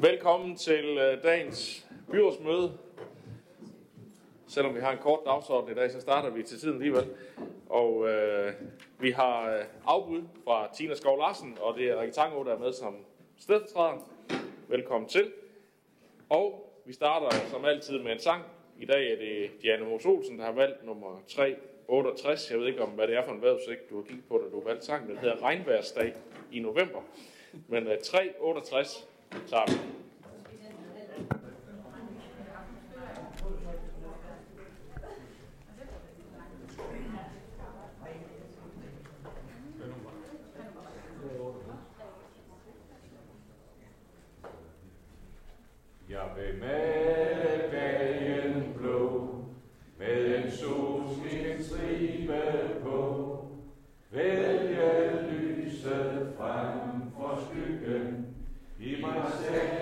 Velkommen til øh, dagens byrådsmøde. Selvom vi har en kort dagsorden i dag, så starter vi til tiden alligevel. Og øh, vi har øh, afbud fra Tina Skov Larsen, og det er Rikke Tango, der er med som stedfortræder. Velkommen til. Og vi starter som altid med en sang. I dag er det Diana Mos Olsen, der har valgt nummer 368. Jeg ved ikke, om hvad det er for en vejrudsigt, du har kigget på, da du valgte sangen. Den hedder Regnværsdag i november. Men øh, 368 sovereignty i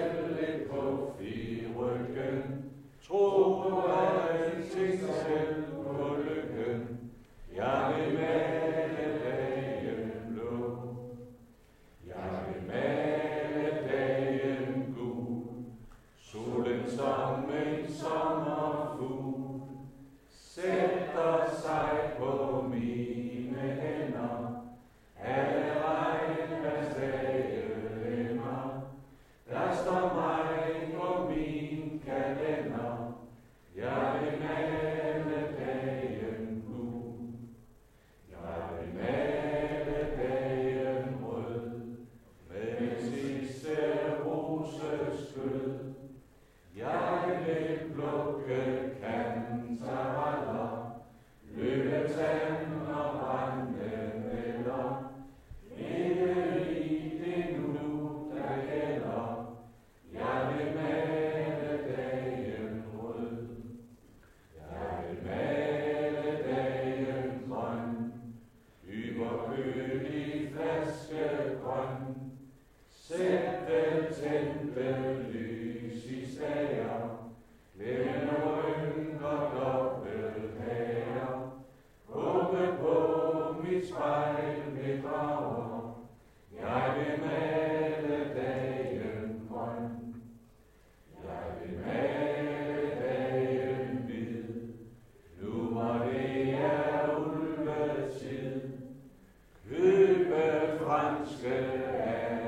and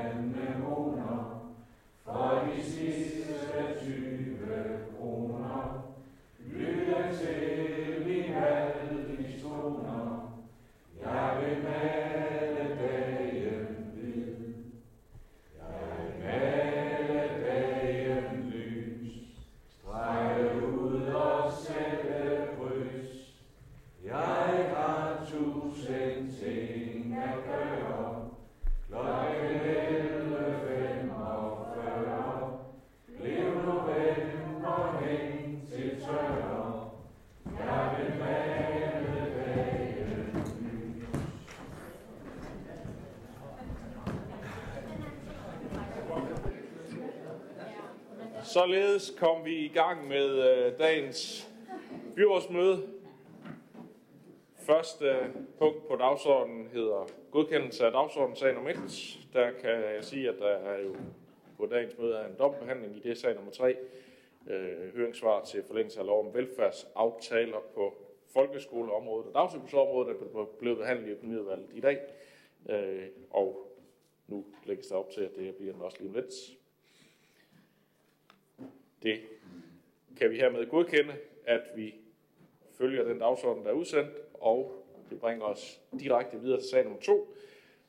Således kom vi i gang med øh, dagens byrådsmøde. Første øh, punkt på dagsordenen hedder godkendelse af dagsordenen sag nummer 1. Der kan jeg sige, at der er jo på dagens møde er en dobbeltbehandling i det sag nummer 3. Øh, høringssvar til forlængelse af lov om velfærdsaftaler på folkeskoleområdet og dagtilbudsområdet er blevet behandlet i økonomiudvalget i dag. Øh, og nu lægges der op til, at det bliver den også lige om lidt. Det kan vi hermed godkende, at vi følger den dagsorden, der er udsendt, og det bringer os direkte videre til sag nummer 2,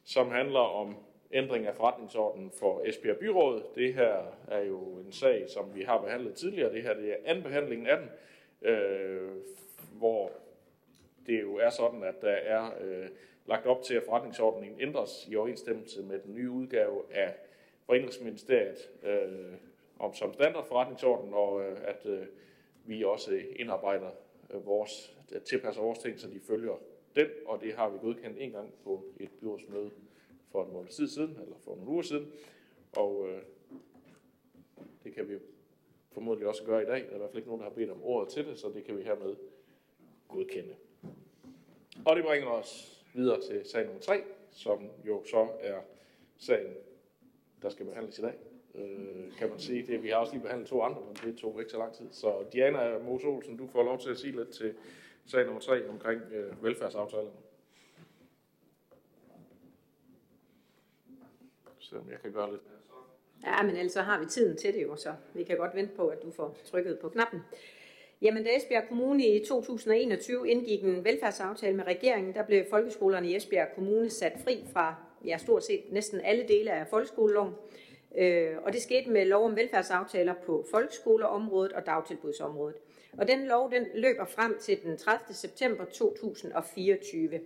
som handler om ændring af forretningsordenen for Esbjerg Byråd. Det her er jo en sag, som vi har behandlet tidligere. Det her det er anden behandlingen af den, øh, hvor det jo er sådan, at der er øh, lagt op til, at forretningsordningen ændres i overensstemmelse med den nye udgave af Foreningsministeriet øh, om som standardforretningsorden, og øh, at øh, vi også indarbejder øh, vores, tilpasser vores ting, så de følger den, og det har vi godkendt en gang på et byrådsmøde for en måned tid siden, eller for nogle uger siden, og øh, det kan vi formodentlig også gøre i dag. Der er i hvert fald ikke nogen, der har bedt om ordet til det, så det kan vi hermed godkende. Og det bringer os videre til sag nummer 3, som jo så er sagen, der skal behandles i dag øh, kan man sige. Det, vi har også lige behandlet to andre, men det tog ikke så lang tid. Så Diana Mose Olsen, du får lov til at sige lidt til sag nummer tre omkring øh, velfærdsaftalerne. Så jeg kan gøre lidt. Ja, men ellers så har vi tiden til det jo, så vi kan godt vente på, at du får trykket på knappen. Jamen, da Esbjerg Kommune i 2021 indgik en velfærdsaftale med regeringen, der blev folkeskolerne i Esbjerg Kommune sat fri fra ja, stort set næsten alle dele af folkeskoleloven. Øh, og det skete med lov om velfærdsaftaler på folkeskoleområdet og dagtilbudsområdet. Og den lov den løber frem til den 30. september 2024.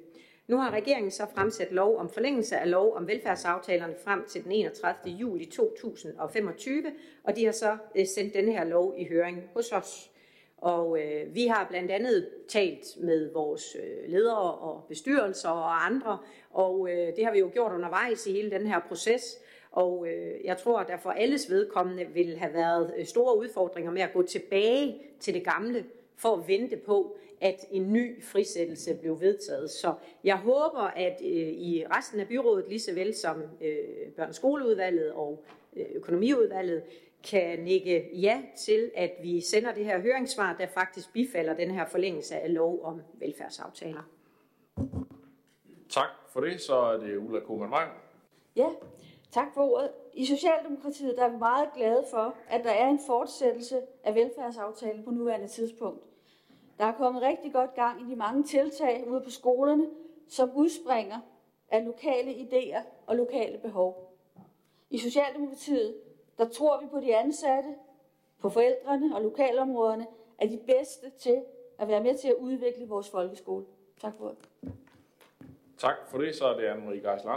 Nu har regeringen så fremsat lov om forlængelse af lov om velfærdsaftalerne frem til den 31. juli 2025, og de har så øh, sendt denne her lov i høring hos os. Og øh, vi har blandt andet talt med vores øh, ledere og bestyrelser og andre, og øh, det har vi jo gjort undervejs i hele den her proces. Og øh, jeg tror, at der for alles vedkommende vil have været øh, store udfordringer med at gå tilbage til det gamle, for at vente på, at en ny frisættelse blev vedtaget. Så jeg håber, at øh, i resten af byrådet, lige så vel som øh, børne- og øh, økonomiudvalget, kan nikke ja til, at vi sender det her høringssvar, der faktisk bifalder den her forlængelse af lov om velfærdsaftaler. Tak for det. Så er det Ulla Meyer. Ja, tak for ordet. I Socialdemokratiet der er vi meget glade for, at der er en fortsættelse af velfærdsaftalen på nuværende tidspunkt. Der er kommet rigtig godt gang i de mange tiltag ude på skolerne, som udspringer af lokale idéer og lokale behov. I Socialdemokratiet der tror vi på de ansatte, på forældrene og lokalområderne, er de bedste til at være med til at udvikle vores folkeskole. Tak for det. Tak for det. Så er det Anne-Marie Geisel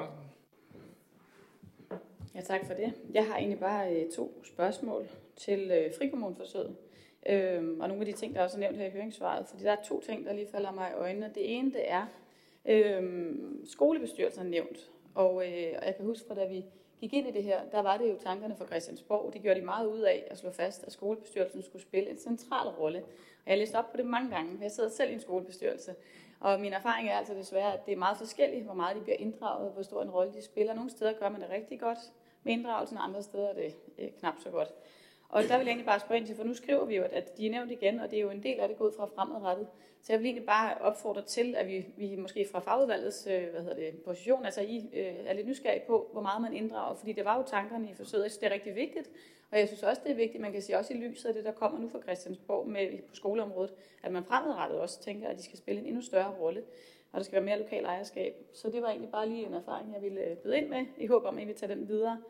Ja, tak for det. Jeg har egentlig bare øh, to spørgsmål til øh, frikommunforsøget. Øhm, og nogle af de ting, der også er nævnt her i høringssvaret. Fordi der er to ting, der lige falder mig i øjnene. Det ene, det er, øhm, skolebestyrelsen er nævnt. Og, øh, og jeg kan huske fra da vi gik ind i det her, der var det jo tankerne fra Christiansborg. Det gjorde de meget ud af at slå fast, at skolebestyrelsen skulle spille en central rolle. Og jeg har læst op på det mange gange, for jeg sidder selv i en skolebestyrelse. Og min erfaring er altså desværre, at det er meget forskelligt, hvor meget de bliver inddraget, hvor stor en rolle de spiller. Nogle steder gør man det rigtig godt med inddragelsen, andre steder er det øh, knap så godt. Og der vil jeg egentlig bare spørge ind til, for nu skriver vi jo, at de er nævnt igen, og det er jo en del af det gået fra fremadrettet. Så jeg vil egentlig bare opfordre til, at vi, vi måske fra fagudvalgets øh, hvad hedder det, position, altså I øh, er lidt nysgerrige på, hvor meget man inddrager, fordi det var jo tankerne i forsøget. Jeg synes, det er rigtig vigtigt, og jeg synes også, det er vigtigt, man kan sige også i lyset af det, der kommer nu fra Christiansborg med, på skoleområdet, at man fremadrettet også tænker, at de skal spille en endnu større rolle, og der skal være mere lokal ejerskab. Så det var egentlig bare lige en erfaring, jeg ville byde ind med, i håb om, at I vil tage den videre.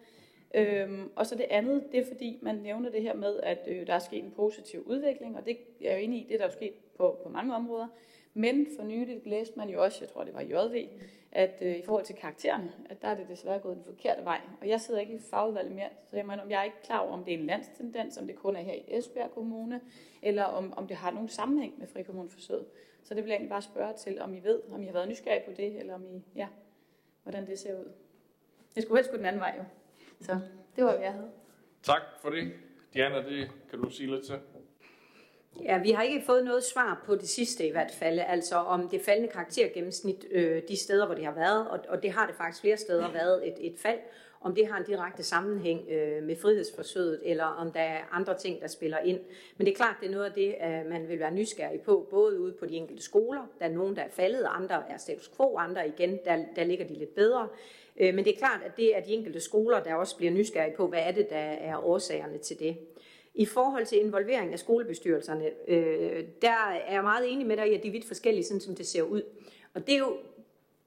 Øhm, og så det andet, det er fordi, man nævner det her med, at øh, der er sket en positiv udvikling, og det er jo enig i, det er der er sket på, på mange områder. Men for nyligt læste man jo også, jeg tror det var JV, at øh, i forhold til karaktererne, at der er det desværre gået den forkerte vej. Og jeg sidder ikke i fagudvalget mere, så jeg, mener, jeg er ikke klar over, om det er en landstendens, om det kun er her i Esbjerg Kommune, eller om, om det har nogen sammenhæng med frikommuneforsøget. Så det vil jeg egentlig bare spørge til, om I ved, om I har været nysgerrige på det, eller om I, ja, hvordan det ser ud. Det skulle helst gå den anden vej jo. Så det var, hvad jeg havde. Tak for det. Diana, det kan du sige lidt til. Ja, vi har ikke fået noget svar på det sidste i hvert fald, altså om det faldende karaktergennemsnit øh, de steder, hvor det har været, og, og det har det faktisk flere steder været et, et fald, om det har en direkte sammenhæng øh, med frihedsforsøget, eller om der er andre ting, der spiller ind. Men det er klart, det er noget af det, øh, man vil være nysgerrig på, både ude på de enkelte skoler, der er nogen, der er faldet, andre er status quo, andre igen, der, der ligger de lidt bedre. Øh, men det er klart, at det er de enkelte skoler, der også bliver nysgerrige på, hvad er det, der er årsagerne til det. I forhold til involvering af skolebestyrelserne, øh, der er jeg meget enig med dig i, at de er vidt forskellige, sådan som det ser ud. Og det er jo,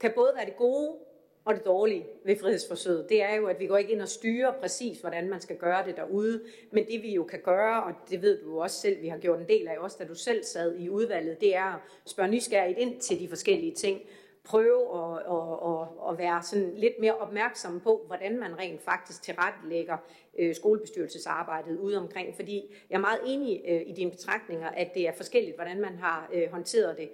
kan både være det gode og det dårlige ved frihedsforsøget. Det er jo, at vi går ikke ind og styrer præcis, hvordan man skal gøre det derude. Men det vi jo kan gøre, og det ved du jo også selv, vi har gjort en del af også, da du selv sad i udvalget, det er at spørge nysgerrigt ind til de forskellige ting prøve at, at, at, at være sådan lidt mere opmærksom på, hvordan man rent faktisk tilrettelægger øh, skolebestyrelsesarbejdet ude omkring. Fordi jeg er meget enig øh, i dine betragtninger, at det er forskelligt, hvordan man har øh, håndteret det.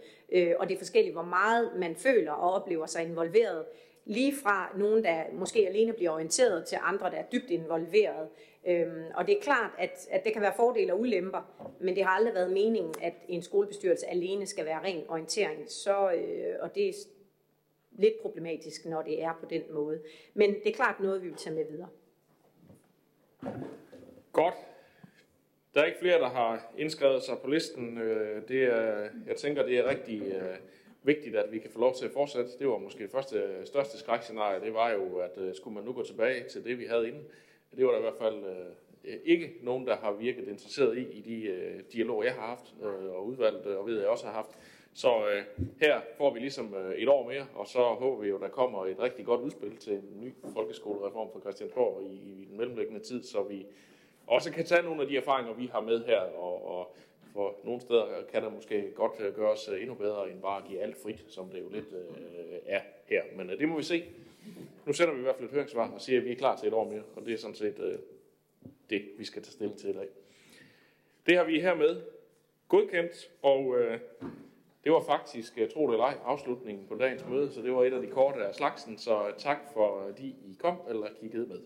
Og det er forskelligt, hvor meget man føler og oplever sig involveret. Lige fra nogen, der måske alene bliver orienteret, til andre, der er dybt involveret. Øhm, og det er klart, at, at det kan være fordele og ulemper, men det har aldrig været meningen, at en skolebestyrelse alene skal være ren orientering. Så, øh, og det lidt problematisk, når det er på den måde. Men det er klart noget, vi vil tage med videre. Godt. Der er ikke flere, der har indskrevet sig på listen. Øh, det er, jeg tænker, det er rigtig øh, vigtigt, at vi kan få lov til at fortsætte. Det var måske det første største skrækscenarie. Det var jo, at øh, skulle man nu gå tilbage til det, vi havde inden. Det var der i hvert fald øh, ikke nogen, der har virket interesseret i, i de øh, dialoger, jeg har haft, øh, og udvalgt, øh, og ved jeg også har haft. Så øh, her får vi ligesom øh, et år mere, og så håber vi jo, der kommer et rigtig godt udspil til en ny folkeskolereform for Christiansborg i, i den mellemliggende tid, så vi også kan tage nogle af de erfaringer, vi har med her, og, og for nogle steder kan der måske godt øh, gøres øh, endnu bedre, end bare at give alt frit, som det jo lidt øh, er her. Men øh, det må vi se. Nu sender vi i hvert fald et høringssvar og siger, at vi er klar til et år mere, og det er sådan set øh, det, vi skal tage stilling til i dag. Det har vi hermed godkendt, og øh, det var faktisk, øh, jeg tror det eller ej, afslutningen på dagens møde, så det var et af de korte af slagsen, så tak for, at I kom eller kiggede med.